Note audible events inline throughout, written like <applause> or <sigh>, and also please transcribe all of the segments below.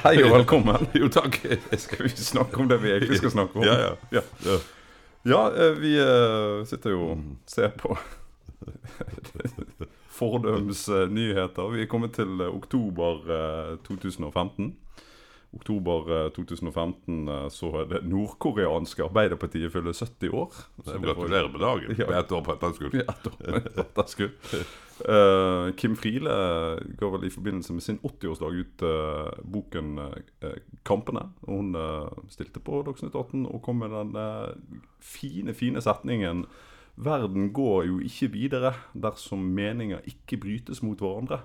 Hei og velkommen. Jo, takk. Skal vi snakke om det vi egentlig skal snakke om? Ja, ja. ja. Ja. Eh, vi eh, sitter jo og ser på fordøms eh, nyheter. Vi er kommet til eh, oktober eh, 2015. Oktober eh, 2015 eh, så er det nordkoreanske Arbeiderpartiet fyller 70 år. Så Gratulerer med dagen. Ja. Ett år på etterskudd. Ja, da- etterskudd. uh, Kim Friele ga vel i forbindelse med sin 80-årsdag ut uh, boken uh, 'Kampene'. Og hun eh, stilte på Dagsnytt 18 og kom med den eh, fine, fine setningen 'Verden går jo ikke videre dersom meninger ikke brytes mot hverandre'.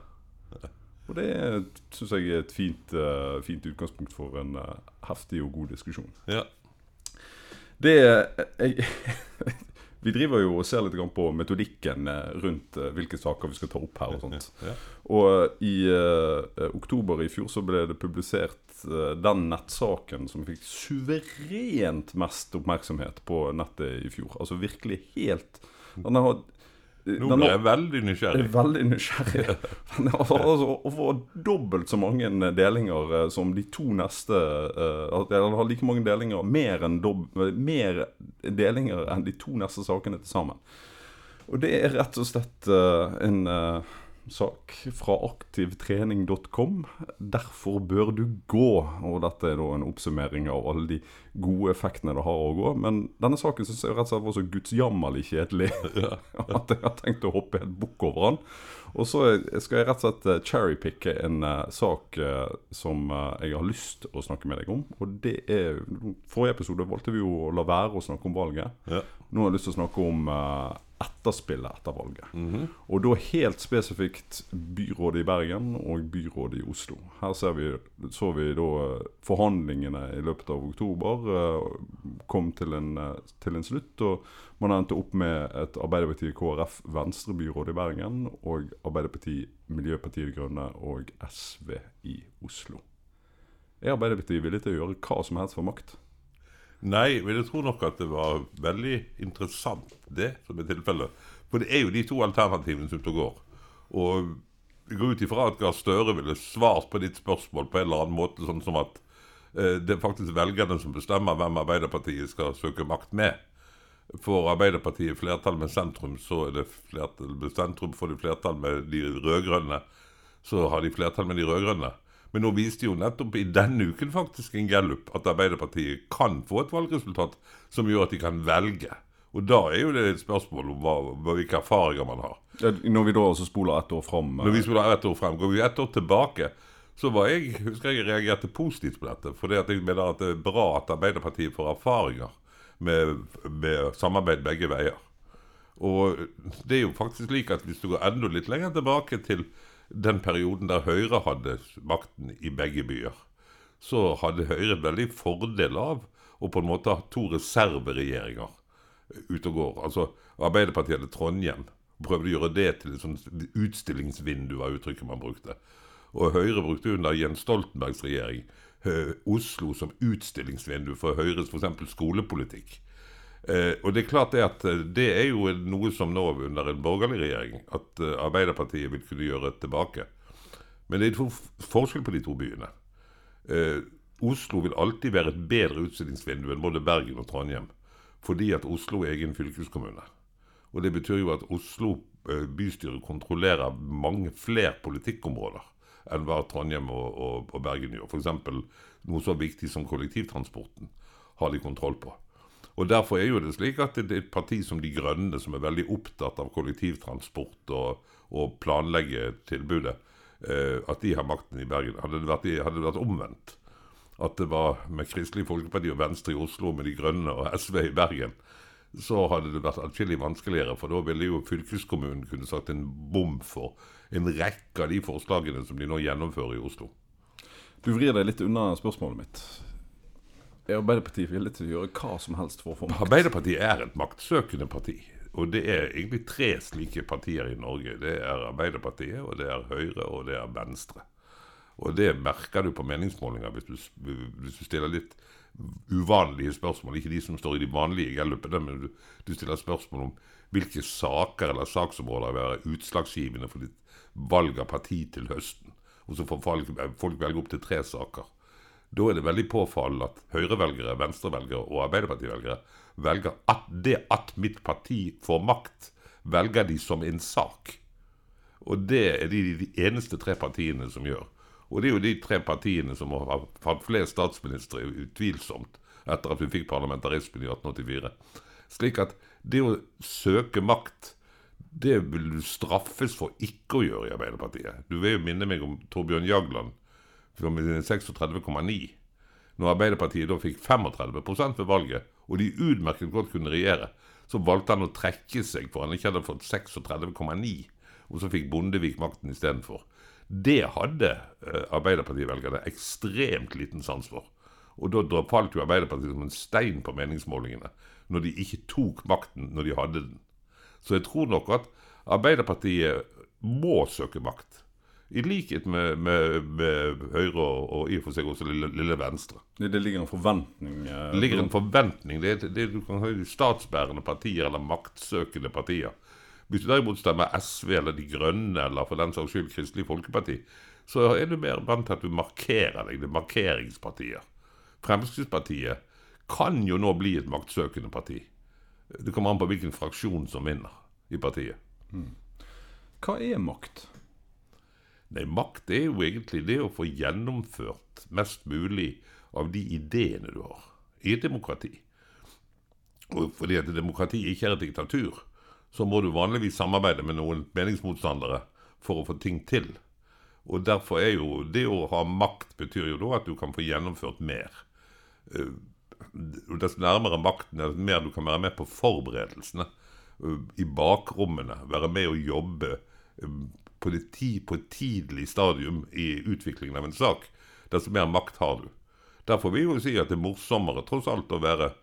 Og det syns jeg er et fint, uh, fint utgangspunkt for en uh, heftig og god diskusjon. Ja. Det jeg, <laughs> Vi driver jo og ser litt på metodikken eh, rundt eh, hvilke saker vi skal ta opp her. og sånt. Ja. Og i uh, oktober i fjor så ble det publisert eh, den nettsaken som fikk suverent mest oppmerksomhet på nettet i fjor. Altså virkelig helt Den har Nå ble jeg veldig nysgjerrig. er <laughs> veldig nysgjerrig. Den har <laughs> altså over dobbelt så mange delinger eh, som de to neste eh, Den har like mange delinger, mer enn, dob, mer delinger enn de to neste sakene til sammen. Og det er rett og slett eh, en eh, sak fra aktivtrening.com. Derfor bør du gå. Og dette er da en oppsummering av alle de gode effektene det har å gå. Men denne saken syns jeg rett og slett var så gudsjammerlig kjedelig <laughs> at jeg har tenkt å hoppe helt bukk over den. Og så skal jeg rett og slett eh, cherrypicke en eh, sak eh, som jeg har lyst å snakke med deg om. Og det er Forrige episode valgte vi jo å la være å snakke om valget. Ja. Nå har jeg lyst til å snakke om etterspillet etter valget. Og da helt spesifikt byrådet i Bergen og byrådet i Oslo. Her ser vi, så vi da forhandlingene i løpet av oktober eh, kom til en, eh, til en slutt. Og man endte opp med et Arbeiderpartiet KrF Venstre-byråd i Bergen og Arbeiderpartiet Miljøpartiet De Grønne og SV i Oslo. Er Arbeiderpartiet villig til å gjøre hva som helst for makt? Nei, men jeg tror nok at det var veldig interessant, det som er tilfellet. For det er jo de to alternativene som går. Og jeg går ut ifra at Gahr Støre ville svart på ditt spørsmål på en eller annen måte, sånn som at eh, det er faktisk velgerne som bestemmer hvem Arbeiderpartiet skal søke makt med. Får Arbeiderpartiet flertall med sentrum, så er det flertall med sentrum. Får de flertall med de rød-grønne, så har de flertall med de rød-grønne. Men nå viste jo nettopp i denne uken faktisk en gallup at Arbeiderpartiet kan få et valgresultat som gjør at de kan velge. Og da er jo det et spørsmål om hva, hvilke erfaringer man har. Når vi da også spoler ett år fram eh, Når vi spoler ha ett år frem, går vi ett år tilbake, så var jeg, husker jeg reagerte positivt på dette. For jeg mener at det er bra at Arbeiderpartiet får erfaringer med, med samarbeid begge veier. Og det er jo faktisk slik at hvis du går enda litt lenger tilbake til den perioden der Høyre hadde makten i begge byer, så hadde Høyre veldig fordel av å på en måte ha to reserveregjeringer ute og går. Altså Arbeiderpartiet hadde Trondheim. Prøvde å gjøre det til et sånt utstillingsvindu, var uttrykket man brukte. Og Høyre brukte under Jens Stoltenbergs regjering Oslo som utstillingsvindu for Høyres f.eks. skolepolitikk. Eh, og det er klart det at eh, det er jo noe som nå under en borgerlig regjering at eh, Arbeiderpartiet vil kunne gjøre tilbake. Men det er to forskjell på de to byene. Oslo vil alltid være et bedre utstillingsvindu enn både Bergen og Trondheim. Fordi at Oslo er egen fylkeskommune. Og det betyr jo at Oslo bystyre kontrollerer mange flere politikkområder enn hva Trondheim og, og, og Bergen gjør. F.eks. noe så viktig som kollektivtransporten har de kontroll på. Og Derfor er jo det slik at det er et parti som De Grønne, som er veldig opptatt av kollektivtransport og, og planlegge tilbudet, eh, at de har makten i Bergen. Hadde det, vært, hadde det vært omvendt, at det var med Kristelig Folkeparti og Venstre i Oslo, med De Grønne og SV i Bergen, så hadde det vært atskillig vanskeligere. For da ville jo fylkeskommunen kunne sagt en bom for en rekke av de forslagene som de nå gjennomfører i Oslo. Du vrir deg litt unna spørsmålet mitt. Er Arbeiderpartiet villig til å gjøre hva som helst for å få makt? Arbeiderpartiet er et maktsøkende parti. Og det er egentlig tre slike partier i Norge. Det er Arbeiderpartiet, og det er Høyre, og det er Venstre. Og det merker du på meningsmålinger hvis du, hvis du stiller litt uvanlige spørsmål. Ikke de som står i de vanlige gallupene, men du, du stiller spørsmål om hvilke saker eller saksområder vil være utslagsgivende for ditt valg av parti til høsten. Og så får folk, folk velge opp til tre saker. Da er det veldig påfallende at Høyre-velgere, Venstre-velgere og Arbeiderparti-velgere velger at det at mitt parti får makt, velger de som en sak. Og det er de, de eneste tre partiene som gjør. Og det er jo de tre partiene som har hatt flest statsministre, utvilsomt, etter at vi fikk parlamentarismen i 1884. Slik at det å søke makt, det vil du straffes for ikke å gjøre i Arbeiderpartiet. Du vil jo minne meg om Torbjørn Jagland 36,9. Når Arbeiderpartiet da fikk 35% ved valget, og de utmerket godt kunne regjere, så valgte han å trekke seg, for han ikke hadde fått 36,9. Og så fikk Bondevik makten istedenfor. Det hadde eh, Arbeiderparti-velgerne ekstremt liten sans for. Og da falt jo Arbeiderpartiet som en stein på meningsmålingene, når de ikke tok makten når de hadde den. Så jeg tror nok at Arbeiderpartiet må søke makt. I likhet med, med, med Høyre og, og, i og for seg også lille, lille Venstre. Det, det, ligger en forventning eh, Det ligger en forventning. Det, det, du kan ha statsbærende partier eller maktsøkende partier. Hvis du derimot stemmer SV eller De Grønne eller for den saks skyld Kristelig Folkeparti, så er du mer vant til at du markerer deg. Det er markeringspartier. Fremskrittspartiet kan jo nå bli et maktsøkende parti. Det kommer an på hvilken fraksjon som vinner i partiet. Mm. Hva er makt? Nei, Makt er jo egentlig det å få gjennomført mest mulig av de ideene du har i et demokrati. Og fordi at demokrati ikke er et diktatur, så må du vanligvis samarbeide med noen meningsmotstandere for å få ting til. Og derfor er jo det å ha makt betyr jo da at du kan få gjennomført mer. Eh, dess nærmere makten, dess mer du kan være med på forberedelsene. Eh, I bakrommene. Være med å jobbe eh, på, på et tidlig stadium i utviklingen av en sak. Desto mer makt har du. Derfor vil jeg jo si at det er morsommere tross alt å være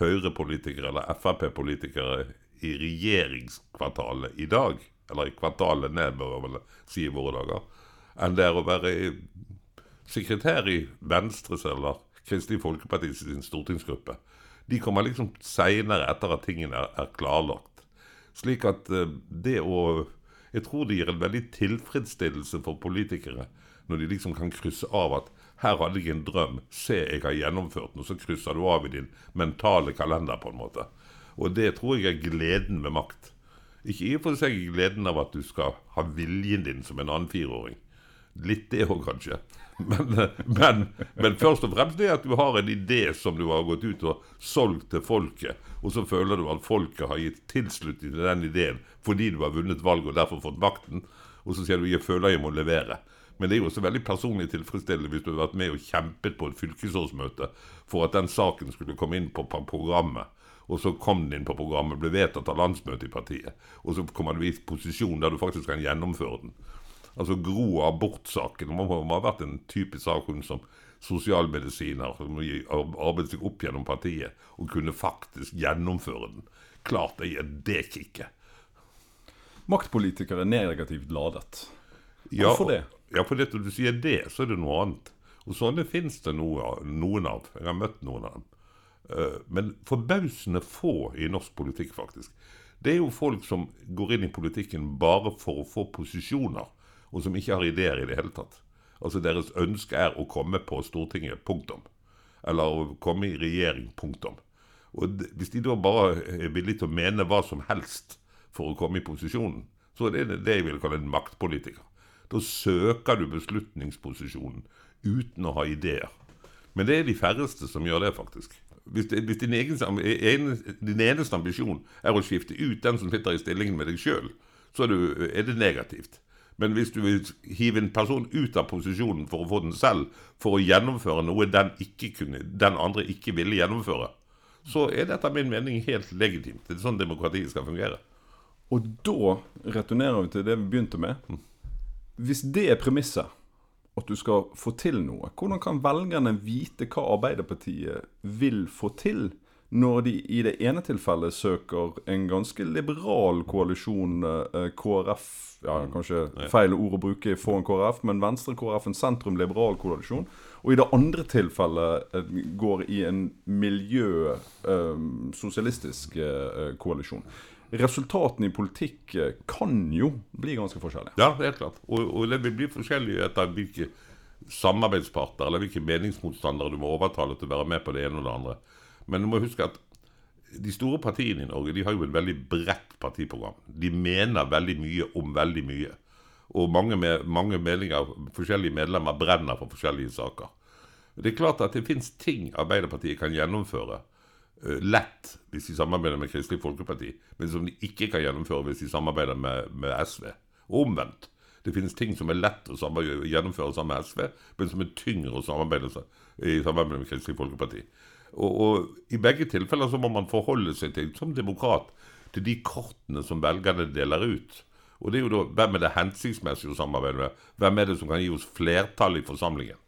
Høyre-politikere eller Frp-politikere i regjeringskvartalet i dag, eller i kvartalet ned, bør jeg si i våre dager, enn det er å være sekretær i Venstres eller Kristelig Folkeparti sin stortingsgruppe. De kommer liksom seinere, etter at tingene er, klarlagt. Slik at uh, det å Jeg tror det gir en veldig tilfredsstillelse for politikere når de liksom kan krysse av at her hadde jeg en drøm, se jeg har gjennomført den, og så krysser du av i din mentale kalender, på en måte. Og det tror jeg er gleden med makt. Ikke i og for seg gleden av at du skal ha viljen din som en annen fireåring. Litt det òg, kanskje. Men, men, men, først og fremst det at du har en idé som du har gått ut og solgt til folket, og så føler du at folket har gitt tilslutning til den ideen fordi du har vunnet valget og derfor fått makten, og så sier du 'jeg føler jeg må levere'. Men det er jo også veldig personlig tilfredsstillende hvis du har vært med og kjempet på et fylkesårsmøte for at den saken skulle komme inn på programmet og så kom den inn på programmet, ble vedtatt av landsmøtet i partiet. Og så kommer du i posisjon der du faktisk kan gjennomføre den. Altså Gro og abortsaken må, ha vært en typisk sak hun som sosialmedisiner som arbeidet seg opp gjennom partiet og kunne faktisk gjennomføre den. Klart det gir det kicket. Maktpolitikere er negativt ladet. Hvorfor ja, det? Ja, for det, når du sier det, så er det noe annet. Og sånne fins det noe, noen av. Jeg har møtt noen av dem. Eh, men forbausende få i norsk politikk, faktisk. Det er jo folk som går inn i politikken bare for å få posisjoner, og som ikke har ideer i det hele tatt. Altså Deres ønske er å komme på Stortinget, punktum. Eller å komme i regjering, punktum. Og Hvis de da bare er villige til å mene hva som helst for å komme i posisjonen, så er det det jeg vil kalle en maktpolitiker. Da søker du beslutningsposisjonen uten å ha ideer. Men det er de færreste som gjør det, faktisk hvis, det, hvis din, egen, en, din, eneste ambisjon er å skifte ut den som sitter i stillingen med deg sjøl, så er, du, er, det negativt. Men hvis du vil hive en person ut av posisjonen for å få den selv, for å gjennomføre noe den, kunne, den andre ikke ville gjennomføre, så er det etter min mening helt legitimt. Det er sånn demokratiet skal fungere. Og da returnerer vi til det vi begynte med. Mm. Hvis det er premisset at du skal få til noe. Hvordan kan velgerne vite hva Arbeiderpartiet vil få til, når de i det ene tilfellet søker en ganske liberal koalisjon, eh, KrF ja, Kanskje feil ord å bruke foran KrF, men Venstre-KrF, en sentrum-liberal koalisjon. Og i det andre tilfellet eh, går i en miljø-sosialistisk eh, koalisjon resultatene i politikk kan jo bli ganske forskjellige. Ja, er klart. Og, og det vil bli forskjellig etter hvilke samarbeidspartner, eller hvilke meningsmotstandere du må overtale til å være med på det ene og det andre. Men du må huske at de store partiene i Norge de har jo et veldig bredt partiprogram. De mener veldig mye om veldig mye. Og mange, med, mange meninger, forskjellige medlemmer brenner for forskjellige saker. Det er klart at det fins ting Arbeiderpartiet kan gjennomføre uh, lett hvis de samarbeider med Kristelig Folkeparti, men som de ikke kan gjennomføre hvis de samarbeider med, med SV. Og omvendt. Det finnes ting som er lett å gjennomføre sammen med SV, men som er tyngre å samarbeide i samarbeid med Kristelig Folkeparti. Og, og, I begge tilfeller så må man forholde seg til, som demokrat til de kortene som velgerne deler ut. Og det er jo da, Hvem er det hensiktsmessig å samarbeide med? Hvem er det som kan gi oss flertall i forsamlingen?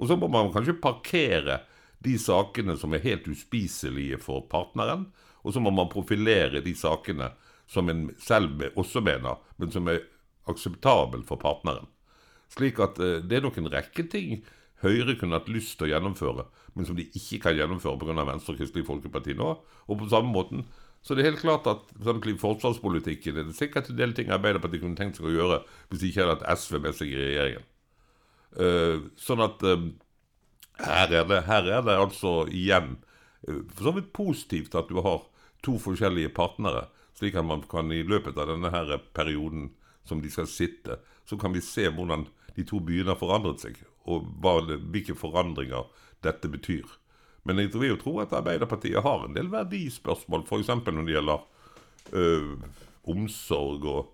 Og så må man kanskje parkere de sakene som er helt uspiselige for partneren, og så må man profilere de sakene som en selv også mener, men som er akseptabel for partneren. Slik at eh, det er nok en rekke ting Høyre kunne hatt lyst til å gjennomføre, men som de ikke kan gjennomføre pga. Venstre og Kristelig Folkeparti nå. Og på samme måten så det er helt klart at for forsvarspolitikken er det sikkert en del ting Arbeiderpartiet kunne tenkt seg å gjøre hvis de ikke hadde hatt SV med seg i regjeringen. Uh, sånn at uh, her, er det, her, er det, altså igjen uh, for så vidt positivt at du har to forskjellige partnere, slik at man kan i løpet av denne her perioden som de skal sitte, så kan vi se hvordan de to byene har forandret seg, og hva, hvilke forandringer dette betyr. Men jeg vil jo tro at Arbeiderpartiet har en del verdispørsmål, f.eks. når det gjelder ø, omsorg og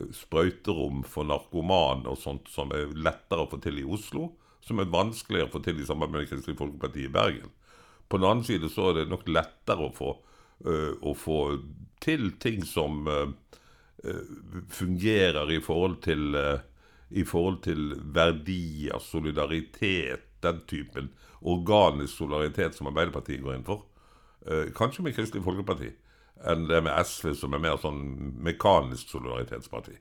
øh, sprøyterom for narkomane og sånt, som er lettere å få til i Oslo, som er vanskeligere å få til i samarbeid med Kristelig Folkeparti i Bergen. På den annen side så er det nok lettere å få, ø, å få til ting som øh, øh fungerer i forhold til øh, i forhold til verdier, solidaritet, den typen organisk solidaritet som Arbeiderpartiet går inn for. Eh, kanskje med Kristelig Folkeparti enn det med SV, som er mer sånn mekanisk solidaritetsparti.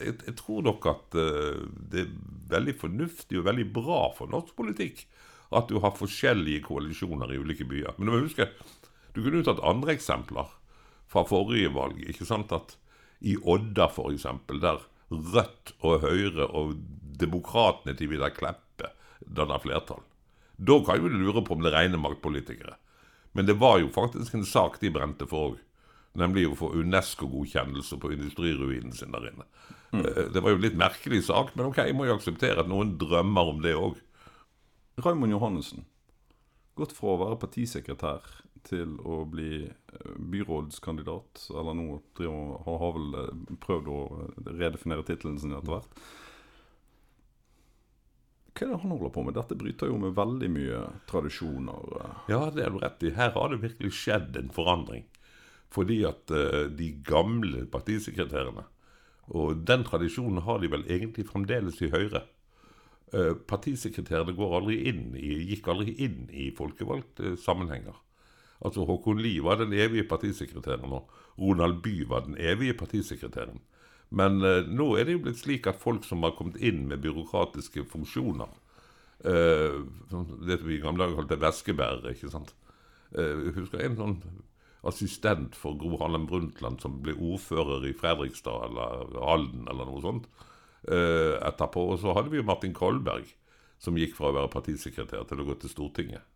Jeg, jeg tror nok at uh, det er veldig fornuftig og veldig bra for norsk politikk at du har forskjellige koalisjoner i ulike byer. Men du må huske, du kunne jo tatt andre eksempler fra forrige valg. ikke sant, at I Odda, f.eks., der Rødt og Høyre og demokratene til Vidar Kleppe danner flertall. Da kan jo du lure på om det regner maktpolitikere. Men det var jo faktisk en sak de brente for òg. Nemlig å få Unesco-godkjennelse på industriruinen sin der inne. Mm. Eh, det var jo en litt merkelig sak, men ok, jeg må jo akseptere at noen drømmer om det òg. Raymond Johannessen, gått fra å være partisekretær til å bli eh, byrådskandidat. Eller nå driver, har, vel eh, prøvd å redefinere tittelen sin etter hvert. Hva er det han holder på med? Dette bryter jo med veldig mye tradisjoner. Eh. Ja, det er du rett i. Her har det virkelig skjedd en forandring. Fordi at de gamle partisekretærene Og den tradisjonen har de vel egentlig fremdeles i Høyre. Partisekretærene går aldri inn i, gikk aldri inn i folkevalgte sammenhenger. Altså Håkon Lie var den evige partisekretæren, og Ronald By var den evige partisekretæren. Men eh, nå er det jo blitt slik at folk som har kommet inn med byråkratiske funksjoner eh, Det vi i gamle dager kalte veskebærere, ikke sant. Eh, jeg husker en sånn assistent for Gro Harlem Brundtland som ble ordfører i Fredrikstad eller Halden eller noe sånt eh, etterpå. Og så hadde vi jo Martin Kolberg, som gikk fra å være partisekretær til å gå til Stortinget.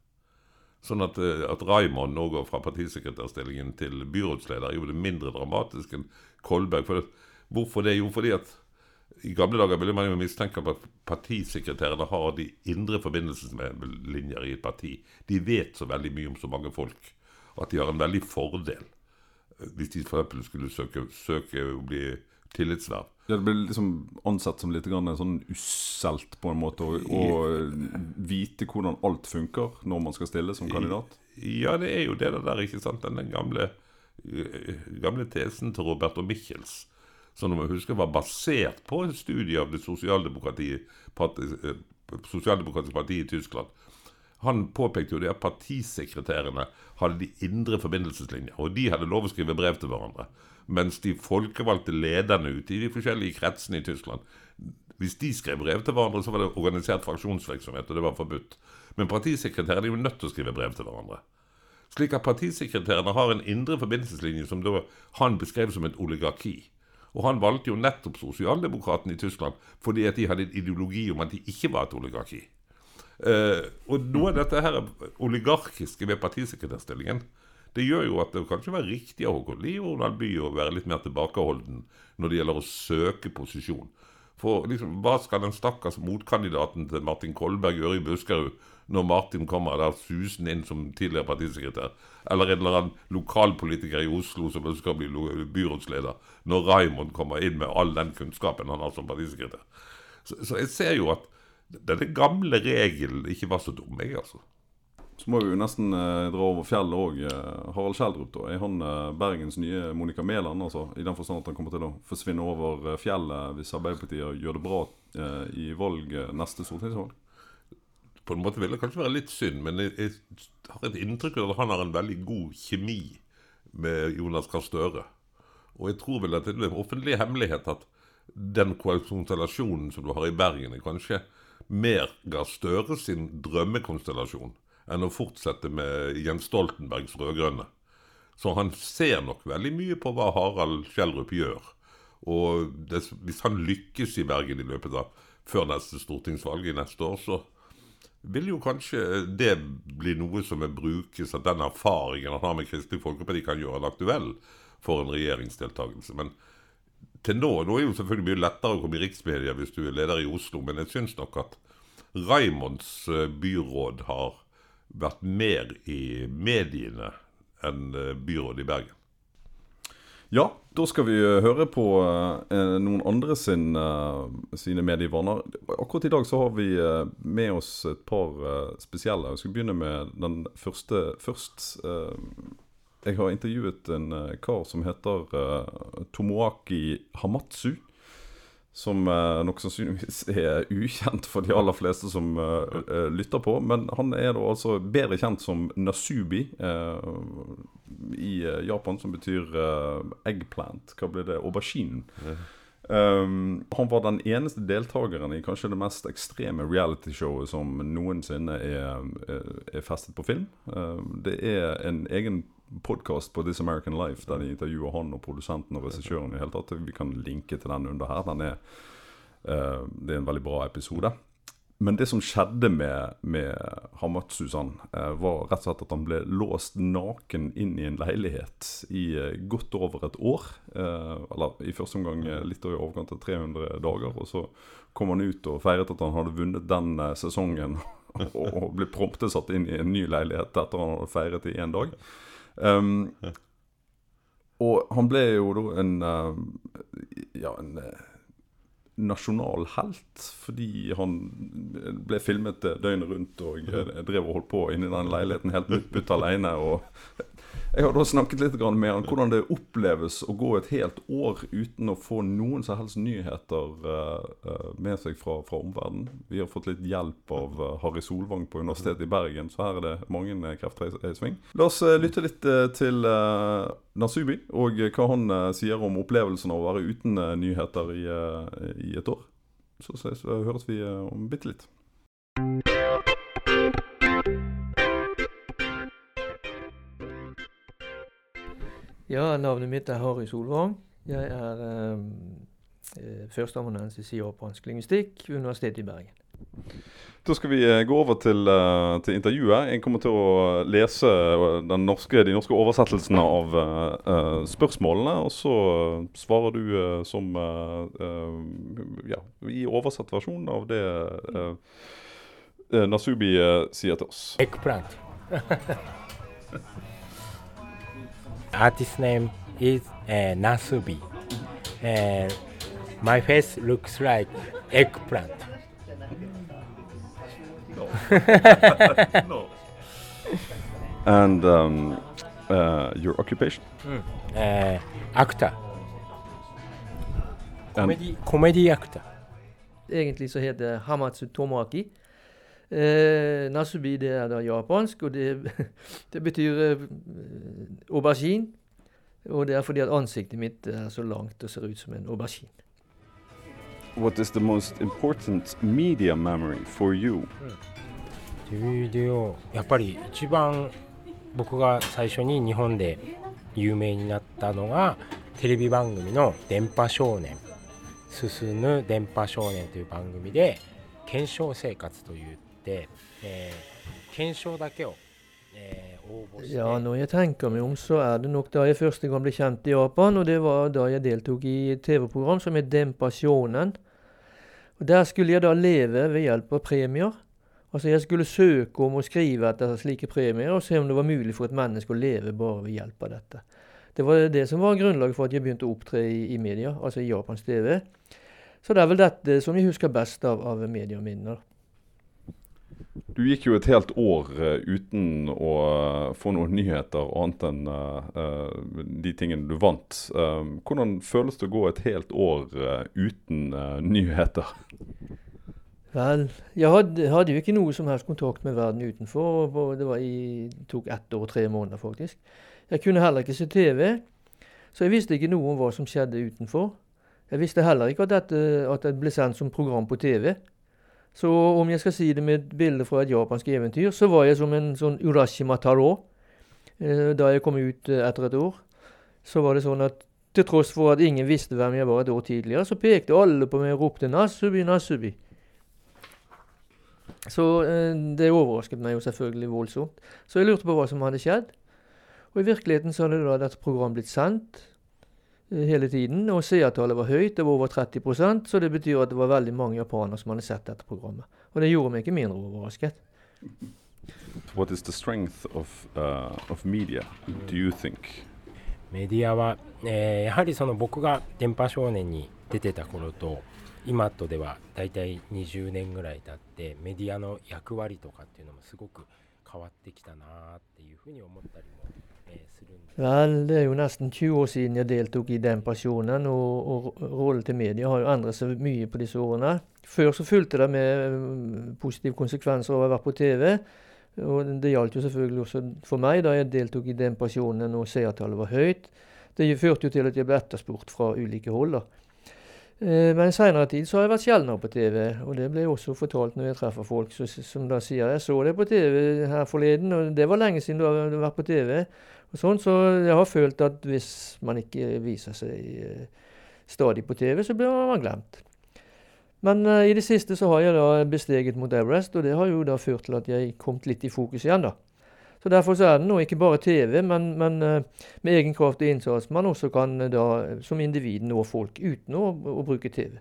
Sånn at, eh, at Raymond nå går fra partisekretærstillingen til byrådsleder, er jo det mindre dramatisk enn Kolberg. For det, hvorfor det? Jo, fordi at i gamle dager ville man jo mistenke at partisekretærene har de indre forbindelseslinjer i et parti. De vet så veldig mye om så mange folk at de har en veldig fordel eh, hvis de f.eks. skulle søke, søke å bli tillitsverv. Ja, det blir liksom ansett som litt sånn usselt på en måte å vite hvordan alt funker når man skal stille som kandidat? Ja, det er jo det der, ikke sant. Den gamle, gamle tesen til Roberto Michels, som man husker var basert på en studie av det sosialdemokratiske partiet i Tyskland. Han påpekte jo det at partisekretærene hadde de indre forbindelseslinjer, og de hadde lov å skrive brev til hverandre. Mens de folkevalgte lederne ute i de forskjellige kretsene i Tyskland Hvis de skrev brev til hverandre, så var det organisert fraksjonsvirksomhet, og det var forbudt. Men partisekretærene er jo nødt til å skrive brev til hverandre. Slik at partisekretærene har en indre forbindelseslinje som da han beskrev som et oligarki. Og han valgte jo nettopp sosialdemokratene i Tyskland fordi at de hadde en ideologi om at de ikke var et oligarki. Eh, og noe av dette her oligarkiske ved partisekretærstillingen det gjør jo at det kanskje var riktig av Håkon Lie og Ronald Bye å være litt mer tilbakeholden når det gjelder å søke posisjon. For liksom, hva skal den stakkars motkandidaten til Martin Kolberg gjøre i Buskerud når Martin kommer der susende inn som tidligere partisekretær? Eller en eller annen lokalpolitiker i Oslo som ønsker å bli byrådsleder, når Raymond kommer inn med all den kunnskapen han har som partisekretær. Så, så jeg ser jo at denne gamle regelen ikke var så dum, jeg, altså. Så må vi jo nesten eh, dra over fjellet òg. Eh, Harald Kjeldrup, da. Er han eh, Bergens nye Monica Mæland? Altså, I den forstand at han kommer til å forsvinne over eh, fjellet hvis Arbeiderpartiet gjør det bra eh, i valg neste stortingsvalg? På en måte vil det kanskje være litt synd, men jeg, jeg har et inntrykk av at han har en veldig god kjemi med Jonas Gahr Støre. Og jeg tror vel at det er en offentlig hemmelighet at den konstellasjonen som du har i Bergen, er kanskje mer Gahr Støre sin drømmekonstellasjon enn å fortsette med Jens Stoltenbergs rød-grønne. Så han ser nok veldig mye på hva Harald Schjelderup gjør. Og det, hvis han lykkes i Bergen i løpet av før neste stortingsvalg i neste år, så vil jo kanskje det bli noe som er brukes at den erfaringen han har med Kristelig Folkeparti, kan gjøre han aktuell for en regjeringsdeltakelse. Men til nå Nå er det jo selvfølgelig mye lettere å komme i riksmedia hvis du er leder i Oslo, men jeg syns nok at Raimonds eh, byråd har vært mer i mediene enn eh, byrådet i Bergen. Ja, da skal vi eh, høre på eh, noen andre sin, eh, sine medievaner. Akkurat i dag så har vi eh, med oss et par spesielle. Vi skal begynne med den første først. Jeg har intervjuet en kar som heter Tomoaki Hamatsu som uh, nok sannsynligvis <laughs> er ukjent for de aller fleste som uh, uh, lytter på. Men han er da altså bedre kjent som Nasubi i Japan, som betyr eggplant. Hva blir det? Auberginen. Um, han var den eneste deltakeren i kanskje det mest ekstreme realityshowet som noensinne er, er, festet på film. det er en egen podkast på This American Life der de intervjuer han og produsenten og regissøren. Vi kan linke til den under her. Den er, uh, det er en veldig bra episode. Men det som skjedde med, med Hamatsu-san, uh, var rett og slett at han ble låst naken inn i en leilighet i uh, godt over et år. eller i første omgang litt over i overkant av 300 dager. Og så kom han ut og feiret at han hadde vunnet den sesongen. <laughs> og ble prompte satt inn i en ny leilighet etter han hadde feiret i én dag. Um, og han ble jo da en uh, Ja, en uh, nasjonal helt, fordi han ble filmet døgnet rundt og drev og holdt på inni den leiligheten helt utbytt alene. Og jeg har da snakket litt med han hvordan det oppleves å gå et helt år uten å få noen som helst nyheter uh, med seg fra, fra omverdenen. Vi har fått litt hjelp av uh, Harry Solvang på Universitetet i Bergen, så her er det mange krefter i sving. La oss lytte litt til Nasubi og hva han sier om opplevelsen av å være uten nyheter i, i, et år. Så, så høres vi om bitte litt. Ja, navnet mitt er Harry Solvang. Jeg er ehm, eh, førsteamanuensis i japansk lingvistikk ved Universitetet i Bergen. Da skal vi eh, gå over til, uh, til, intervjuet. Jeg kommer til å lese norske, de norske oversettelsene av uh, spørsmålene. Og så svarer du uh, som ja, i oversatt versjon av det Nasubi sier til oss. Eggplant. <laughs> artist name is uh, Nasubi. And my face looks like eggplant. No. no. <laughs> And um, uh, your occupation? Mm. Uh, actor. Comedy, comedy actor. Egentlig så heter det Hamatsu Tomaki. Eh, nasubi det er da japansk, og det, det betyr eh, aubergine. Og det er fordi at ansiktet mitt er så langt og ser ut som en aubergine. What is the most important media memory for you? というでをやっぱり一番僕が最初に日本で有名になったのがテレビ番組の「電波少年」「進む電波少年」という番組で検証生活といって、えー検証だけを、えー応募して Ja, når jeg tenker meg om, så er det nok da jeg første gang ble kjent i Japan, og det var da jeg deltok i et TV-program som het Dempasjonen. Og Der skulle jeg da leve ved hjelp av premier. Altså jeg skulle søke om å skrive etter slike premier, og se om det var mulig for et menneske å leve bare ved hjelp av dette. Det var det som var grunnlaget for at jeg begynte å opptre i, i media, altså i japansk TV. Så det er vel dette som jeg husker best av, av medieminner. Du gikk jo et helt år eh, uten å eh, få noen nyheter annet enn uh, de tingene du vant. Uh, hvordan føles det å gå et helt år uh, uten nyheter? Vel, jeg hadde, hadde jo ikke noe som helst kontakt med verden utenfor. Det i, tok ett år og tre måneder, faktisk. Jeg kunne heller ikke se TV, så jeg visste ikke noe om hva som skjedde utenfor. Jeg visste heller ikke at, dette, at det ble sendt som program på TV. Så om jeg skal si det med et bilde fra et japansk eventyr, så var jeg som en sånn Urashima Taro. Eh, Da jeg kom ut eh, etter et år, så var det sånn at til tross for at ingen visste hvem jeg var et år tidligere, så pekte alle på meg og ropte 'Nasubi, Nasubi'. Så eh, det overrasket meg jo selvfølgelig voldsomt. Så jeg lurte på hva som hadde skjedd. Og i virkeligheten så hadde da dette programmet blitt sendt hele tiden, og seertallet var høyt, det var over 30 så det betyr at det var veldig mange japanere som hadde sett dette programmet. Og det gjorde meg ikke mindre overrasket. What is the strength of, uh, of media, do you think? メディアは、えーやはりその僕が電波少年に出てた頃と今とではだいたい20年ぐらい経ってメディアの役割とかっていうのもすごく変わってきたなっていうふうに思ったりも、Vel, det er jo nesten 20 år siden jeg deltok i den pasjonen, og, og rollen til media har jo endret seg mye på disse årene. Før så fulgte det med mm, positive konsekvenser av å ha vært på TV. Og det gjaldt jo selvfølgelig også for meg da jeg deltok i den pasjonen og seertallet var høyt. Det førte jo til at jeg ble etterspurt fra ulike hold. da. Eh, Men i seinere tid så har jeg vært sjeldnere på TV, og det ble også fortalt når jeg treffer folk så, som da sier 'jeg så deg på TV her forleden', og det var lenge siden du har vært på TV. Og sånn, så jeg har følt at hvis man ikke viser seg eh, stadig på TV, så blir man glemt. Men uh, i det siste så har jeg da besteget mot Everest, og det har jo da ført til at jeg kom litt i fokus igjen, da. Så derfor så er det nå ikke bare TV, men, men uh, med egen kraft og innsats man også kan uh, da som individ nå folk uten å, å bruke TV.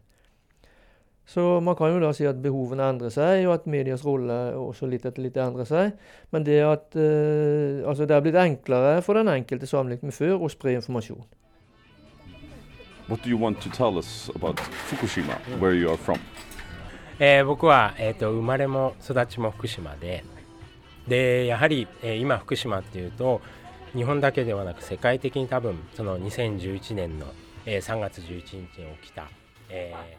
Så man kan jo da si at behovene endrer seg, og at medias rolle også litt etter litt endrer seg. Men det at eh, altså det er blitt enklere for den enkelte sammenlignet med før å spre informasjon. What do you want to tell us about Fukushima, where you are from? えー僕は、えー、と生まれも育ちも福島ででやはり、えー今福島っていうと日本だけではなく世界的に多分その2011年の、えー3月11日に起きた、えー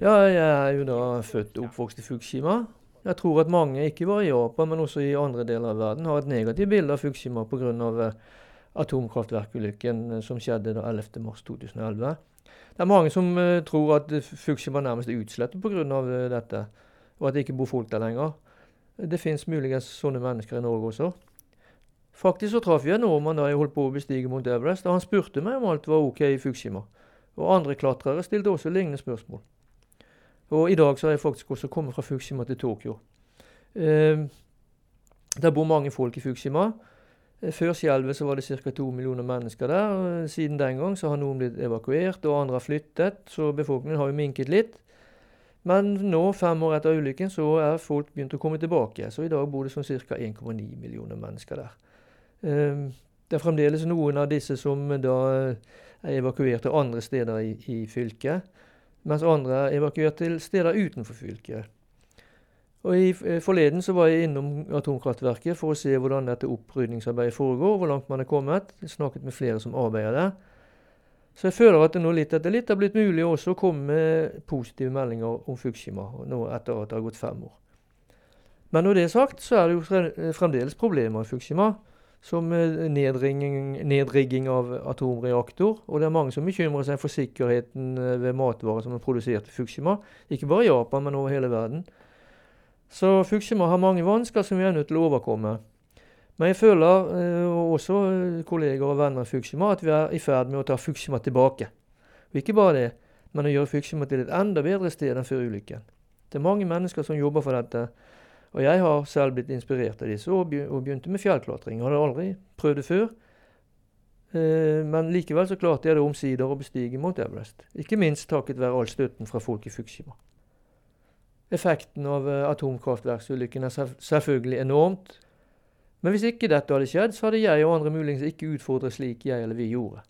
Ja, jeg er jo da født og oppvokst i Fukushima. Jeg tror at mange, ikke bare i Japan, men også i andre deler av verden, har et negativt bilde av Fukushima pga. Uh, atomkraftverkulykken eh, som skjedde da 11.3.2011. Det er mange som eh, tror at eh, Fukushima nærmest er utslettet pga. Uh, dette, og at det ikke bor folk der lenger. Det fins muligens sånne mennesker i Norge også. Faktisk så traff jeg en nordmann da jeg holdt på å bestige Mount Everest, og han spurte meg om alt var ok i Fukushima. Og andre klatrere stilte også lignende spørsmål. Og i dag så har jeg faktisk også kommet fra Fukushima til Tokyo. Eh, der bor mange folk i Fukushima. Eh, Før skjelvet så var det ca. to millioner mennesker der. og Siden den gang så har noen blitt evakuert, og andre har flyttet. Så befolkningen har jo minket litt. Men nå, fem år etter ulykken, så er folk begynt å komme tilbake. Så i dag bor det sånn ca. 1,9 millioner mennesker der. Eh, Det er fremdeles noen av disse som da er evakuert til andre steder i, i fylket, mens andre er evakuert til steder utenfor fylket. Og i eh, Forleden så var jeg innom atomkraftverket for å se hvordan dette opprydningsarbeidet foregår, hvor langt man er kommet. Jeg snakket med flere som arbeider der. Så jeg føler at det nå litt etter litt har blitt mulig også å komme med positive meldinger om Fukushima, nå etter at det har gått fem år. Men når det er sagt, så er det jo fremdeles problemer i Fukushima som eh, nedrigging, nedrigging av atomreaktor. Og det er mange som bekymrer seg for sikkerheten eh, ved matvarer som er produsert i Fukushima. Ikke bare i Japan, men over hele verden. Så Fukushima har mange vansker som vi er nødt til å overkomme. Men jeg føler, eh, og også kolleger og venner i Fukushima, at vi er i ferd med å ta Fukushima tilbake. Og ikke bare det, men å gjøre Fukushima til et enda bedre sted enn før ulykken. Det er mange mennesker som jobber for dette. Og jeg har selv blitt inspirert av disse og begynte med fjellklatring. Jeg hadde aldri prøvd det før. Men likevel så klarte jeg det omsider å bestige Mount Everest. Ikke minst takket være all støtten fra folk i Fukushima. Effekten av atomkraftverksulykken er selvfølgelig enormt. Men hvis ikke dette hadde skjedd, så hadde jeg og andre muligens ikke utfordret slik jeg eller vi gjorde.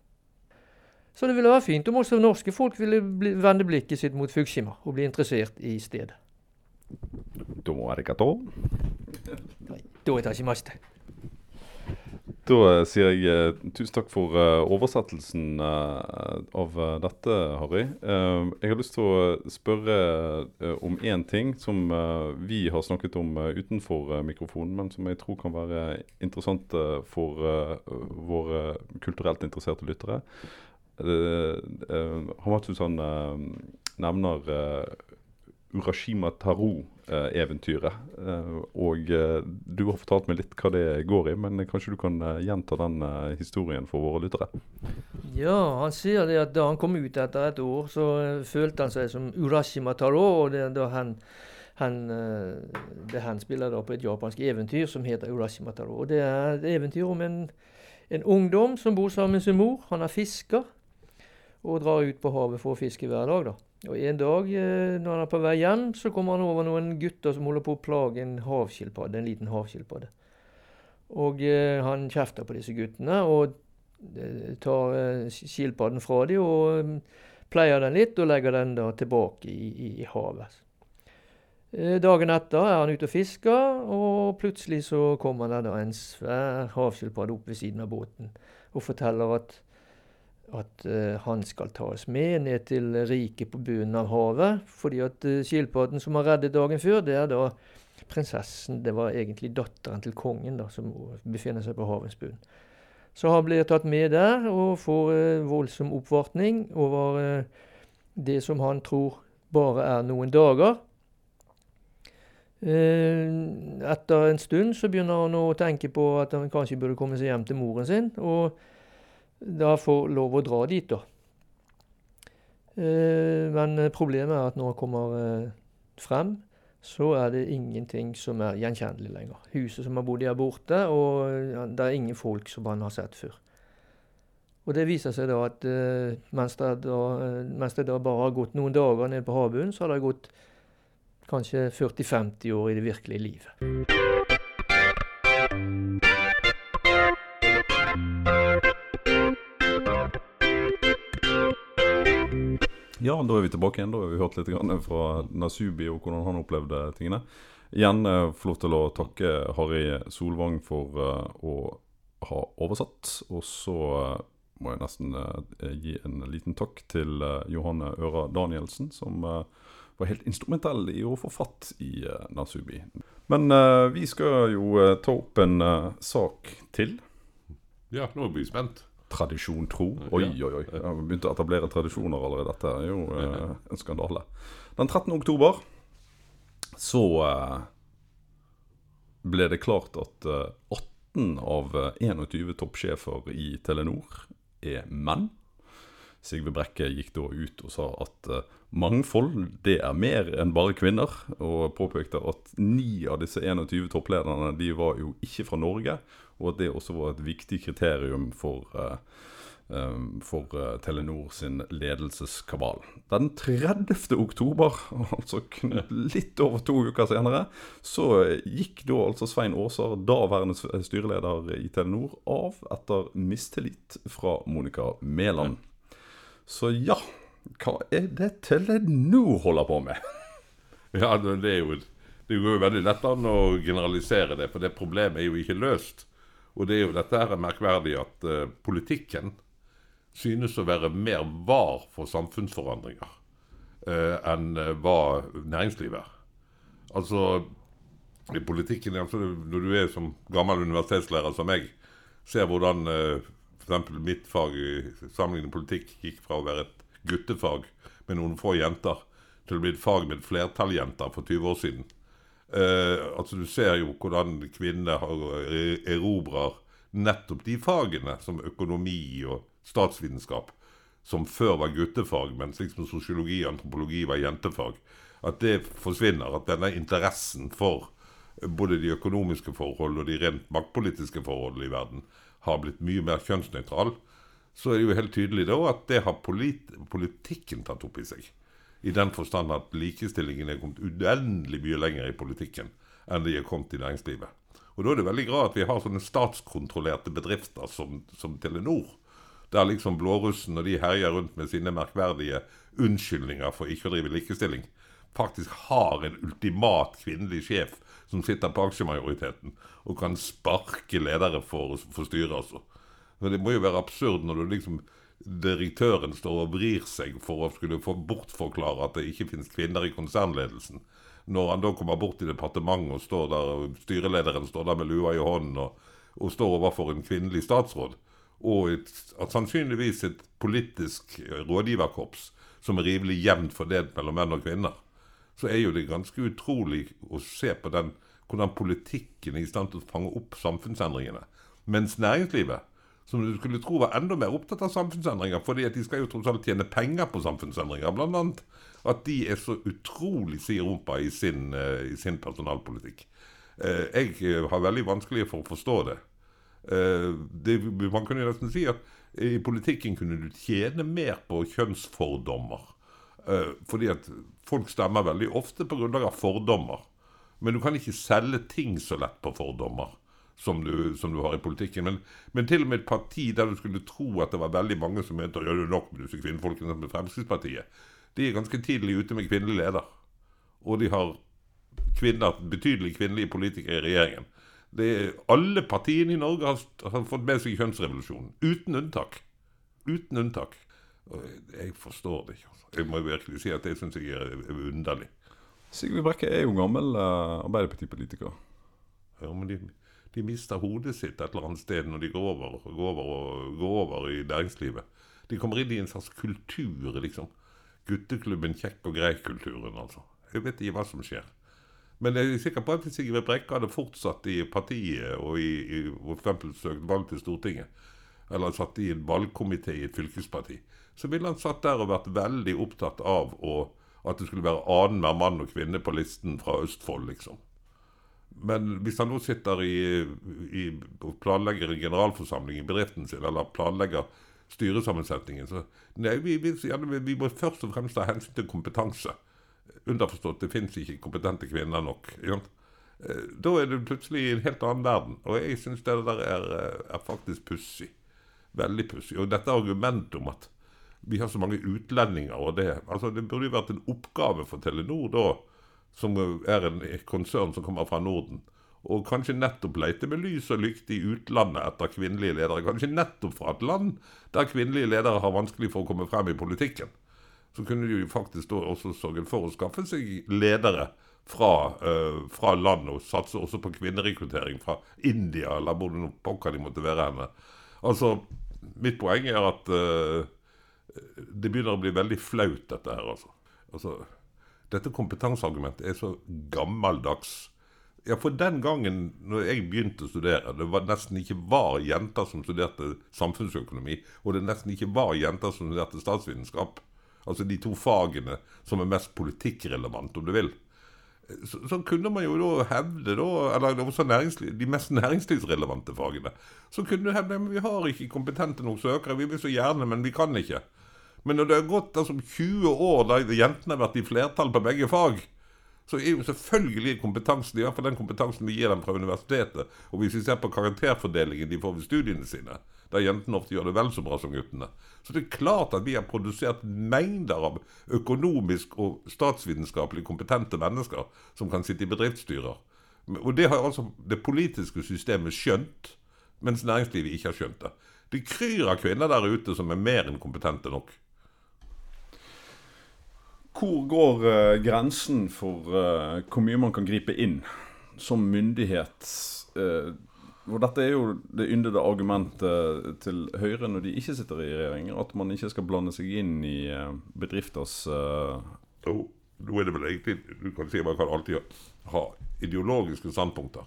Så det ville være fint om også norske folk ville vende blikket sitt mot Fukushima og bli interessert i stedet. Da er det kato. Da er det ikke maste. Da uh, sier jeg uh, tusen takk for uh, oversettelsen av dette, Harry. jeg har lyst til å spørre om én ting som vi har snakket om utenfor mikrofonen, men som jeg tror kan være interessant for våre kulturelt interesserte lyttere. Hamatu-san nevner Urashima Taro-eventyret. Eh, og eh, du har fortalt meg litt hva det går i, men kanskje du kan eh, gjenta den historien for våre lyttere? Ja, han sier det at da han kom ut etter et år, så følte han seg som Urashima Taro. og det, da han, han, det han spiller da på et japansk eventyr som heter Urashima Taro. Og det er et eventyr om en, en ungdom som bor sammen med sin mor. Han er fisker og drar ut på havet for å fiske hver dag. da. Og En dag eh, når han er på vei hjem, så kommer han over noen gutter som holder på å plage en havskilpadde, en liten havskilpadde. Og eh, han kjefter på disse guttene og eh, tar skilpadden fra dem og pleier den litt og legger den da tilbake i, i, i havet. Dagen etter er han ute og fisker, og plutselig så kommer det da en svær havskilpadde opp ved siden av båten og forteller at at uh, han skal tas med ned til riket på bunnen av havet. Fordi at uh, skilpadden som har reddet dagen før, det er da prinsessen. Det var egentlig datteren til kongen da, som befinner seg på havens bunn. Så han blir tatt med der og får uh, voldsom oppvartning over det som han tror bare er noen dager. Etter en stund så begynner han å tenke på at han kanskje burde komme seg hjem til moren sin. og da får lov å dra dit, da. Eh, men problemet er at når han kommer eh, frem, så er det ingenting som er gjenkjennelig lenger. Huset som har bodd i, er borte, og det er ingen folk som han har sett før. Og det viser seg da at uh, mens, det da, mens, det da, bare har gått noen dager nede på havbunnen, så har det gått kanskje 40-50 år i det virkelige livet. Ja, da er vi tilbake igjen. Da har vi hørt litt fra Nasubi og hvordan han opplevde tingene. Igjen uh, få lov til å takke Harry Solvang for uh, å ha oversatt. Og så uh, må jeg nesten gi en liten takk til Johanne Øra Danielsen, som var helt instrumentell i å få fatt i Nasubi. Men vi skal jo ta opp en sak til. Ja, nå blir vi spent tradisjon tro. Oi, oi, oi. Jeg har begynt å etablere tradisjoner allerede. Dette er jo eh, en skandale. Den 13. oktober så eh, ble det klart at eh, 18 av 21 toppsjefer i Telenor er menn. Sigve Brekke gikk da ut og sa at uh, mangfold det er mer enn bare kvinner. Og påpekte at ni av disse 21 topplederne de var jo ikke fra Norge og at det også var et viktig kriterium for, uh, um, for Telenor sin ledelseskabal. Den 30. oktober, <laughs> altså litt over to uker senere, så gikk da altså Svein Aaser, daværende styreleder i Telenor, av etter mistillit fra Monica Mæland. Så ja, hva er det Telenor holder på med? <laughs> Ja, det er jo det går jo veldig lett an å generalisere det, for det problemet er jo ikke løst. Og det er jo dette her merkverdig at uh, politikken synes å være mer var for samfunnsforandringer uh, enn uh, hva næringslivet er. Altså, i politikken altså, Når du er som gammel universitetslærer som meg, ser hvordan uh, f.eks. mitt fag i sammenlignet politikk gikk fra å være et guttefag med noen få jenter til å bli et fag med et flertall jenter for 20 år siden. Eh, altså Du ser jo hvordan kvinner erobrer nettopp de fagene, som økonomi og statsvitenskap, som før var guttefag, men slik som sosiologi og antropologi var jentefag. At det forsvinner. At denne interessen for både de økonomiske forhold og de rent maktpolitiske forholdene i verden har blitt mye mer kjønnsnøytral. Så er det jo helt tydelig da at det har polit politikken tatt opp i seg. I den forstand at likestillingen er kommet uendelig mye lenger i politikken enn de er kommet i næringslivet. Og da er det veldig bra at vi har sånne statskontrollerte bedrifter som, som Telenor. Der liksom blårussen og de herjer rundt med sine merkverdige unnskyldninger for ikke å drive likestilling, faktisk har en ultimat kvinnelig sjef som sitter på aksjemajoriteten og kan sparke ledere for, for styret, altså. Men det må jo være absurd når du liksom direktøren står og vrir seg for å skulle få bortforklare at det ikke finnes kvinner i konsernledelsen. Når han da kommer bort i departementet og står der, og styrelederen står der med lua i hånden og, og står overfor en kvinnelig statsråd, og et, at sannsynligvis et politisk rådgiverkorps som er rimelig jevnt fordelt mellom menn og kvinner, så er jo det ganske utrolig å se på den, hvordan politikken er i stand til å fange opp samfunnsendringene. Mens næringslivet, som du skulle tro var enda mer opptatt av samfunnsendringer, fordi at de skal jo tross alt tjene penger på samfunnsendringer, annet, at de er så utrolig siderumpa i, sin, eh, i sin personalpolitikk. Eh, Jeg eh, har veldig vanskelig for å forstå det. Det. Man kunne jo nesten si at i politikken kunne du tjene mer på kjønnsfordommer. Eh, Fordi at folk stemmer veldig ofte på grunnlag av fordommer. Men du kan ikke selge ting så lett på fordommer som du, som du har i politikken. Men, men til og med et parti der du skulle tro at det var veldig mange som mente ja, det er nok med disse kvinnefolkene som Fremskrittspartiet, de er ganske tidlig ute med kvinnelig leder. Og de har kvinner, betydelig kvinnelige politikere i regjeringen. Det alle partiene i Norge har, har fått med seg kjønnsrevolusjonen. Uten unntak. Uten unntak. Jeg, forstår det ikke. Altså. Jeg må virkelig si at det syns jeg er, er underlig. Sigrid Brekke er jo gammel uh, Arbeiderpartipolitiker. Ja, men de, de mister hodet sitt et eller annet sted når de går over, går over, og, går over i næringslivet. De kommer inn i en slags kultur, liksom. Gutteklubben kjekk og grei-kulturen, altså. Jeg vet ikke hva som skjer. Men jeg er sikker på at hvis Sigrid Brekke hadde fortsatt i partiet og i, i for eksempel søkt valg til Stortinget, eller satt i en valgkomité i et fylkesparti, så ville han satt der og vært veldig opptatt av å, at det skulle være annenhver mann og kvinne på listen fra Østfold, liksom. Men hvis han nå sitter i, i og planlegger en generalforsamling i bedriften sin, eller planlegger styresammensetningen, så nei, vi, vi, vi må først og fremst ta hensyn til kompetanse. Underforstått, det fins ikke kompetente kvinner nok. ikke? Eh, Da er det plutselig i en helt annen verden. Og jeg syns det der er, eh, er faktisk pussig. Veldig pussig. Og dette argumentet om at vi har så mange utlendinger og det altså Det burde jo vært en oppgave for Telenor da, som er en konsern som kommer fra Norden, og kanskje nettopp leite med lys og lykte i utlandet etter kvinnelige ledere. Kanskje nettopp fra et land der kvinnelige ledere har vanskelig for å komme frem i politikken. Så kunne de jo faktisk da også sørget for å skaffe seg ledere fra, eh, fra landet, og satse også på kvinnerekruttering fra India, eller hvor pokker de måtte være henne. Altså, mitt poeng er at uh, det begynner å bli veldig flaut, dette her, altså. altså dette kompetanseargumentet er så gammeldags. Ja, for den gangen når jeg begynte å studere, det var nesten ikke var jenter som studerte samfunnsøkonomi, og det nesten ikke var jenter som studerte statsvitenskap. Altså de to fagene som er mest politikkrelevant, om du vil. Så, så kunne man jo da hevde, da, eller også de mest næringslivsrelevante fagene, så kunne du hevde at vi har ikke kompetente nok søkere, vi vil så gjerne, men vi kan ikke. Men når det har gått altså, 20 år der jentene har vært i flertall på begge fag, så er jo selvfølgelig kompetansen, i hvert fall den kompetansen vi gir dem fra universitetet, og hvis vi ser på karakterfordelingen de får ved studiene sine, der jentene ofte gjør det vel så bra som guttene, så det er klart at vi har produsert mengder av økonomisk og statsvitenskapelig kompetente mennesker som kan sitte i bedriftsstyrer. Og det har altså det politiske systemet skjønt, mens næringslivet ikke har skjønt det. Det kryr av kvinner der ute som er mer enn kompetente nok. Hvor går uh, grensen for uh, hvor mye man kan gripe inn som myndighet? Eh, og dette er jo det yndede argumentet til Høyre når de ikke sitter i regjering, at man ikke skal blande seg inn i eh, bedrifters uh... Jo, Nå er det vel egentlig Du kan si man kan alltid ha ideologiske standpunkter.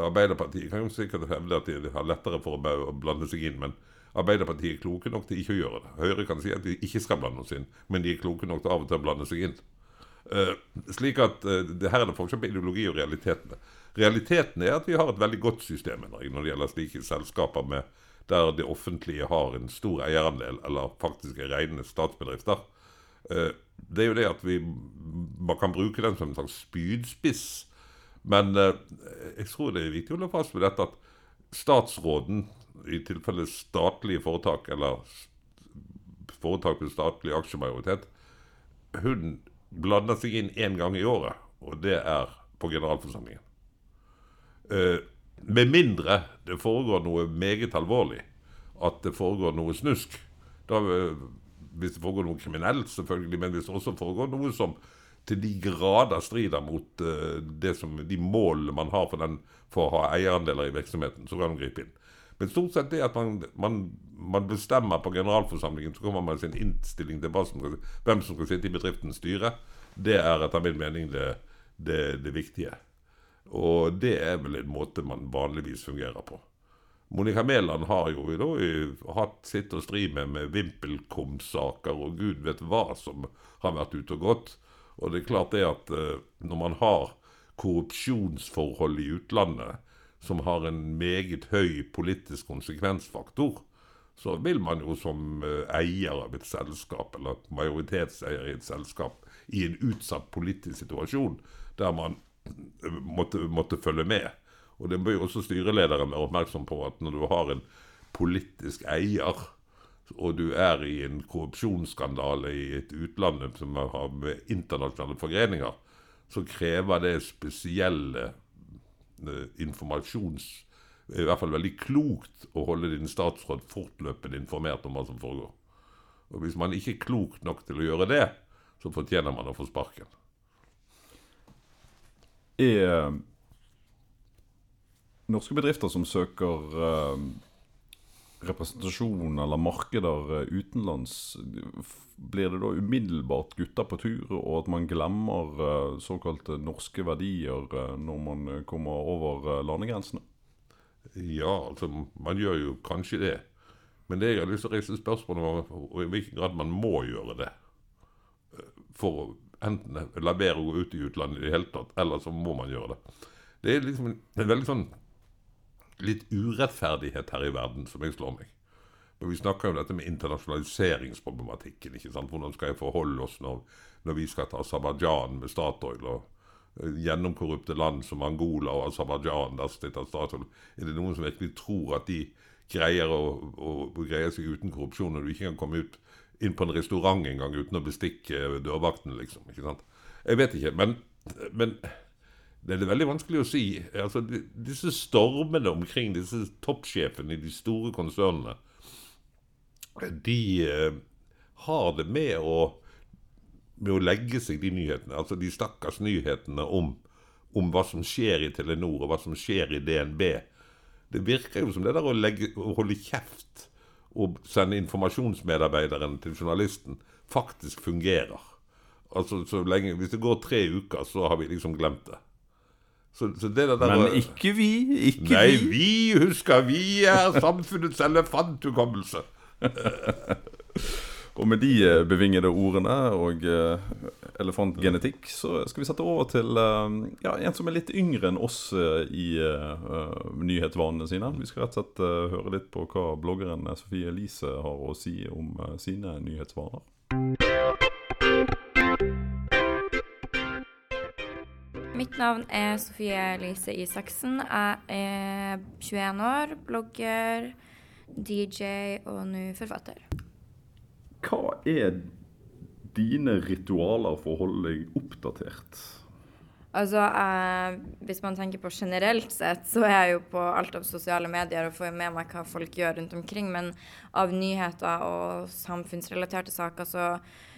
Arbeiderpartiet kan jo sikkert hevde at de har lettere for å blande seg inn, men Arbeiderpartiet er kloke nok til ikke å gjøre det. Høyre kan si at de ikke skal blande oss inn, men de er kloke nok til av og til å blande seg inn. Uh, slik at uh, det Her er det forskjell på ideologi og realitetene. Realiteten er at vi har et veldig godt system når det gjelder slike selskaper med, der det offentlige har en stor eierandel, eller faktisk er rene statsbedrifter. Uh, det er jo det at vi man kan bruke den som en slags spydspiss. Men jeg tror det er viktig å holde fast ved dette at statsråden i tilfelle statlige foretak, eller foretak med statlig aksjemajoritet, hun blander seg inn én gang i året, og det er på generalforsamlingen. Eh, med mindre det foregår noe meget alvorlig, at det foregår noe snusk. Da, eh, hvis det foregår noe kriminelt, selvfølgelig, men hvis det også foregår noe som til de grader strider mot uh, som, de målene man har for, den, for å ha eierandeler i virksomheten, så kan man gripe inn. Men stort sett det at man, man, man bestemmer på generalforsamlingen, så kommer man med sin innstilling til som, hvem som skal sitte i bedriftens styre. Det er etter min mening det, det, det viktige. Og det er vel en måte man vanligvis fungerer på. Monica Mæland har jo da, hatt sitt å stri med med VimpelCom-saker og gud vet hva som har vært ute og gått. Og det er klart det at uh, når man har korrupsjonsforhold i utlandet, som har en meget høy politisk konsekvensfaktor, så vil man jo som eh, eier av et selskap, eller majoritetseier i et selskap, i en utsatt politisk situasjon der man eh, måtte, måtte følge med. Og det bør jo også styrelederen være oppmerksom på at når du har en politisk eier, og du er i en korrupsjonsskandale i et utland som har med internasjonale forgreninger, så krever det spesielle Eh, informasjons... I hvert fall veldig klokt å holde din statsråd fortløpende informert om hva som foregår. Og Hvis man ikke er klok nok til å gjøre det, så fortjener man å få sparken. Er eh, norske bedrifter som søker eh, representasjon eller markeder uh, utenlands, blir det da umiddelbart gutter på tur, og at man glemmer eh, såkalte norske verdier eh, når man kommer over landegrensene? Ja, altså man gjør jo kanskje det. Men det jeg har lyst til å reise spørsmål om i hvilken grad man må gjøre det. For å enten la være å gå ut i utlandet i det hele tatt, eller så må man gjøre det. Det er liksom en veldig sånn litt urettferdighet her i verden som jeg slår meg. Og Vi snakker jo om dette med internasjonaliseringsproblematikken. ikke sant? Hvordan skal jeg forholde oss når, når vi skal ta Aserbajdsjan med Statoil? og uh, Gjennomkorrupte land som Angola og Aserbajdsjan, der sitter Statoil. Er det noen som virkelig tror at de greier å, å, å greie seg uten korrupsjon, når du ikke kan komme ut inn på en restaurant en gang uten å bestikke dørvakten, liksom? ikke sant? Jeg vet ikke. Men, men det er veldig vanskelig å si. Altså, disse stormene omkring disse toppsjefene i de store konsernene de eh, har det med å, med å legge seg, de nyhetene. Altså de stakkars nyhetene om, om, hva som skjer i Telenor, og hva som skjer i DNB. Det virker jo som det der å, legge, å holde kjeft og sende informasjonsmedarbeideren til journalisten faktisk fungerer. Altså så lenge, Hvis det går tre uker, så har vi liksom glemt det. Så, så det der, Men ikke vi. Ikke nei, vi. vi husker. Vi er samfunnets elefanthukommelse. <laughs> og med de eh, bevingede ordene og uh, elefantgenetikk, så skal vi sette over til uh, ja, en som er litt yngre enn oss uh, i nyhetsvanene sine. Vi skal rett og slett høre litt på hva bloggeren Sofie Elise har å si om sine nyhetsvaner. Mitt navn er Sofie Elise Isaksen. Jeg er 21 år, blogger DJ og nå forfatter. Hva er dine ritualer for å holde deg oppdatert? Altså, eh, Hvis man tenker på generelt sett, så er jeg jo på alt av sosiale medier og får med meg hva folk gjør rundt omkring. Men av nyheter og samfunnsrelaterte saker så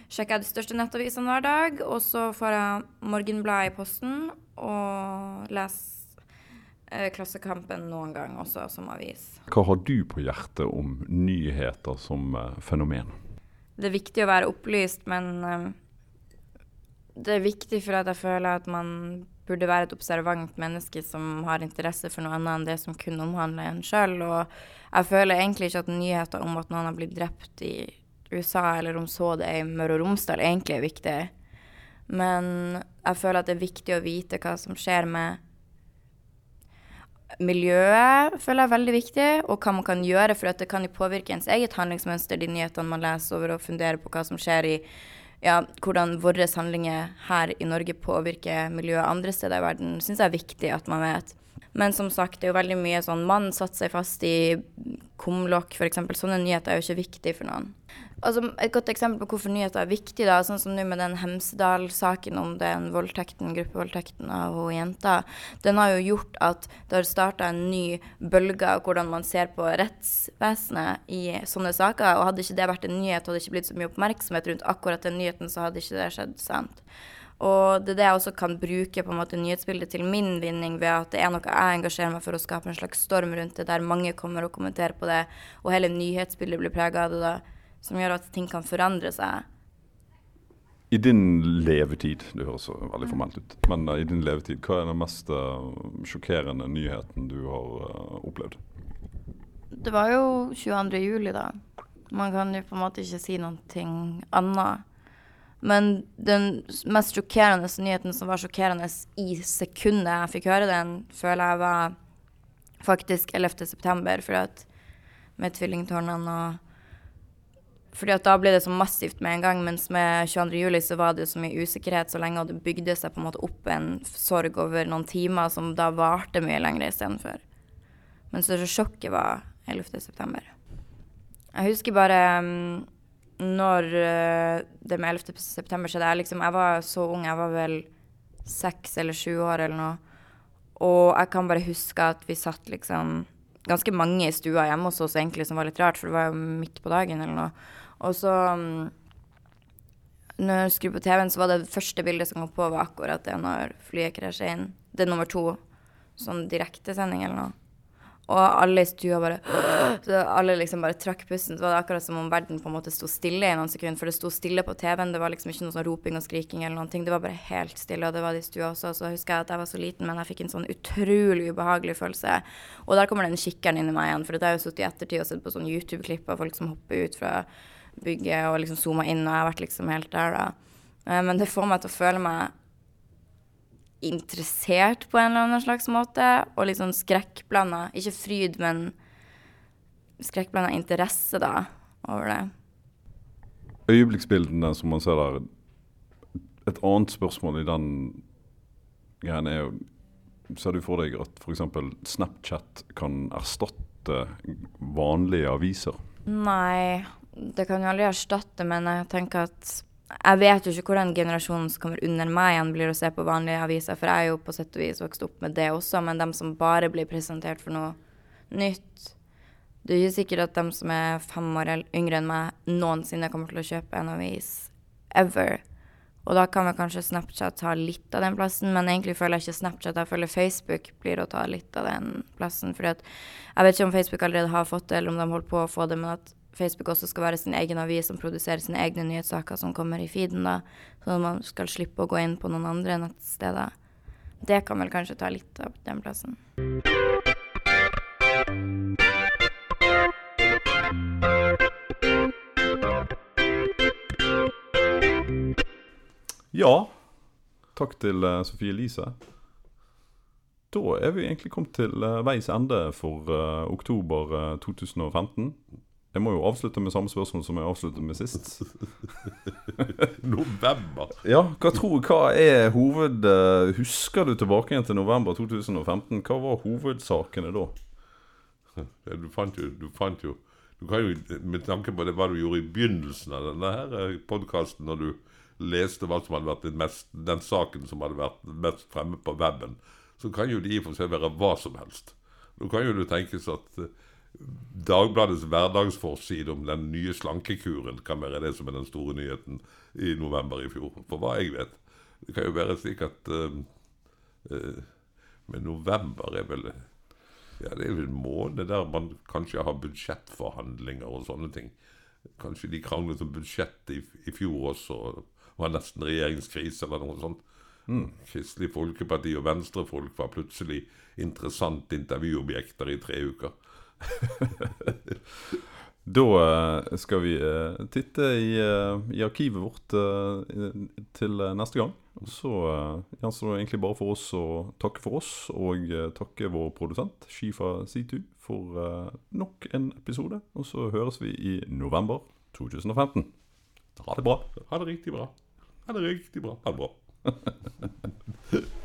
sjekker jeg de største nettavisene hver dag. Og så får jeg Morgenbladet i posten og leser Eh, Klassekampen noen gang også som avis. Hva har du på hjertet om nyheter som eh, fenomen? Det er viktig å være opplyst, men uh, det er viktig for at jeg føler at man burde være et observant menneske som har interesse for noe annet enn det som kun omhandler en sjøl. Og jeg føler egentlig ikke at nyheter om at noen har blitt drept i USA, eller om så det er i Møre og Romsdal, egentlig er viktig. Men jeg føler at det er viktig å vite hva som skjer med miljøet, føler jeg er veldig viktig, og hva man kan gjøre, for det kan jo påvirke ens eget handlingsmønster, de nyhetene man leser over, og funderer på hva som skjer i ja, hvordan våre handlinger her i Norge påvirker miljøet andre steder i verden, syns jeg er viktig at man vet. Men som sagt, det er jo veldig mye sånn Mann satte seg fast i kumlokk, f.eks. Sånne nyheter er jo ikke viktig for noen. Altså, et godt eksempel på hvorfor nyheter er viktig, da, sånn som nå med den Hemsedal-saken om den voldtekten, gruppevoldtekten av hun jenta, den har jo gjort at det har starta en ny bølge av hvordan man ser på rettsvesenet i sånne saker. Og hadde ikke det vært en nyhet, hadde det ikke blitt så mye oppmerksomhet rundt akkurat den nyheten, så hadde ikke det skjedd. sant? Og det er det jeg også kan bruke på en måte nyhetsbildet til min vinning, ved at det er noe jeg engasjerer meg for å skape en slags storm rundt det, der mange kommer og kommenterer på det, og hele nyhetsbildet blir prega av det, da, som gjør at ting kan forandre seg. I din levetid, det høres så veldig formelt ut, men uh, i din levetid, hva er den mest uh, sjokkerende nyheten du har uh, opplevd? Det var jo 22. juli, da. Man kan jo på en måte ikke si noe annet. Men den mest sjokkerende nyheten som var sjokkerende i sekundet jeg fikk høre den, føler jeg var faktisk 11. september, for at med tvillingtårnene og fordi at da ble det så massivt med en gang, mens med 22. juli så var det så mye usikkerhet så lenge, og det bygde seg på en måte opp en sorg over noen timer som da varte mye lenger istedenfor. Men så sjokket var 11. september. Jeg husker bare um, når uh, det med 11. september skjedde jeg, liksom, jeg var så ung, jeg var vel seks eller sju år eller noe. Og jeg kan bare huske at vi satt liksom ganske mange i stua hjemme hos oss, egentlig, som var litt rart, for det var jo midt på dagen eller noe. Og så um, Når jeg skrur på TV-en, så var det første bildet som kom på, var akkurat det når flyet krasjer inn. Det er nummer to. Sånn direktesending eller noe. Og alle i stua bare <gasps> så Alle liksom bare trakk pusten. Så var det akkurat som om verden på en måte sto stille i noen sekunder. For det sto stille på TV-en. Det var liksom ikke noe sånn roping og skriking eller noen ting. Det var bare helt stille, og det var det i stua også. Så husker jeg at jeg var så liten, men jeg fikk en sånn utrolig ubehagelig følelse. Og der kommer den kikkeren inn i meg igjen. For det har jeg jo sittet i ettertid og sett på sånn YouTube-klipp av folk som hopper ut fra bygget og liksom zooma inn, og jeg har vært liksom helt der, da. Eh, men det får meg til å føle meg interessert på en eller annen slags måte, og litt sånn skrekkblanda. Ikke fryd, men skrekkblanda interesse, da, over det. Øyeblikksbildene som man ser der Et annet spørsmål i den greien er jo Ser du for deg at f.eks. Snapchat kan erstatte vanlige aviser? Nei, det kan jo aldri erstatte, men jeg tenker at jeg vet jo ikke hvordan generasjonen som kommer under meg igjen, blir å se på vanlige aviser, for jeg er jo på sett og vis vokst opp med det også, men dem som bare blir presentert for noe nytt Det er ikke sikkert at de som er fem år yngre enn meg, noensinne kommer til å kjøpe en avis ever. Og da kan vel kanskje Snapchat ta litt av den plassen, men egentlig føler jeg ikke Snapchat, jeg føler Facebook blir å ta litt av den plassen. fordi at jeg vet ikke om Facebook allerede har fått det, eller om de holder på å få det, men at Facebook også skal være sin egen avis som produserer sine egne nyhetssaker som kommer i feeden, da. Sånn at man skal slippe å gå inn på noen andre nettsteder. Det kan vel kanskje ta litt av den plassen. Ja. Takk til uh, Sofie Elise. Da er vi egentlig kommet til uh, veis ende for uh, oktober 2015. Jeg må jo avslutte med samme spørsmål som jeg avsluttet med sist. <laughs> november. Ja, hva tror Hva er hoved... Uh, husker du tilbake igjen til november 2015? Hva var hovedsakene da? Ja, du fant jo Du fant jo du kan jo, Med tanke på det hva du gjorde i begynnelsen av denne her eh, podkasten, når du leste hva som hadde vært den, mest, den saken som hadde vært mest fremme på weben, så kan jo det i og for seg være hva som helst. Nå kan jo det tenkes at uh, Dagbladets hverdagsforside om den nye slankekuren kan være det som er den store nyheten i november i fjor. For hva jeg vet. Det kan jo være slik at uh, uh, Men november er vel ja, det er vel en måned der man kanskje har budsjettforhandlinger og sånne ting. Kanskje de kranglet om budsjettet i, i, fjor også. var nesten regjeringskrise eller noe sånt. Kristelig Folkeparti og venstrefolk var plutselig interessant intervjuobjekter i tre uker. <laughs> Da eh, skal vi eh, titte i, eh, i arkivet vårt til neste gang. Så gjenstår det egentlig bare for oss å takke for oss, og takke vår produsent Shifa Situ for nok en episode. Og så høres vi i november 2015. Ha det bra. Ha det riktig bra. Ha det riktig bra. Ha det bra. <laughs>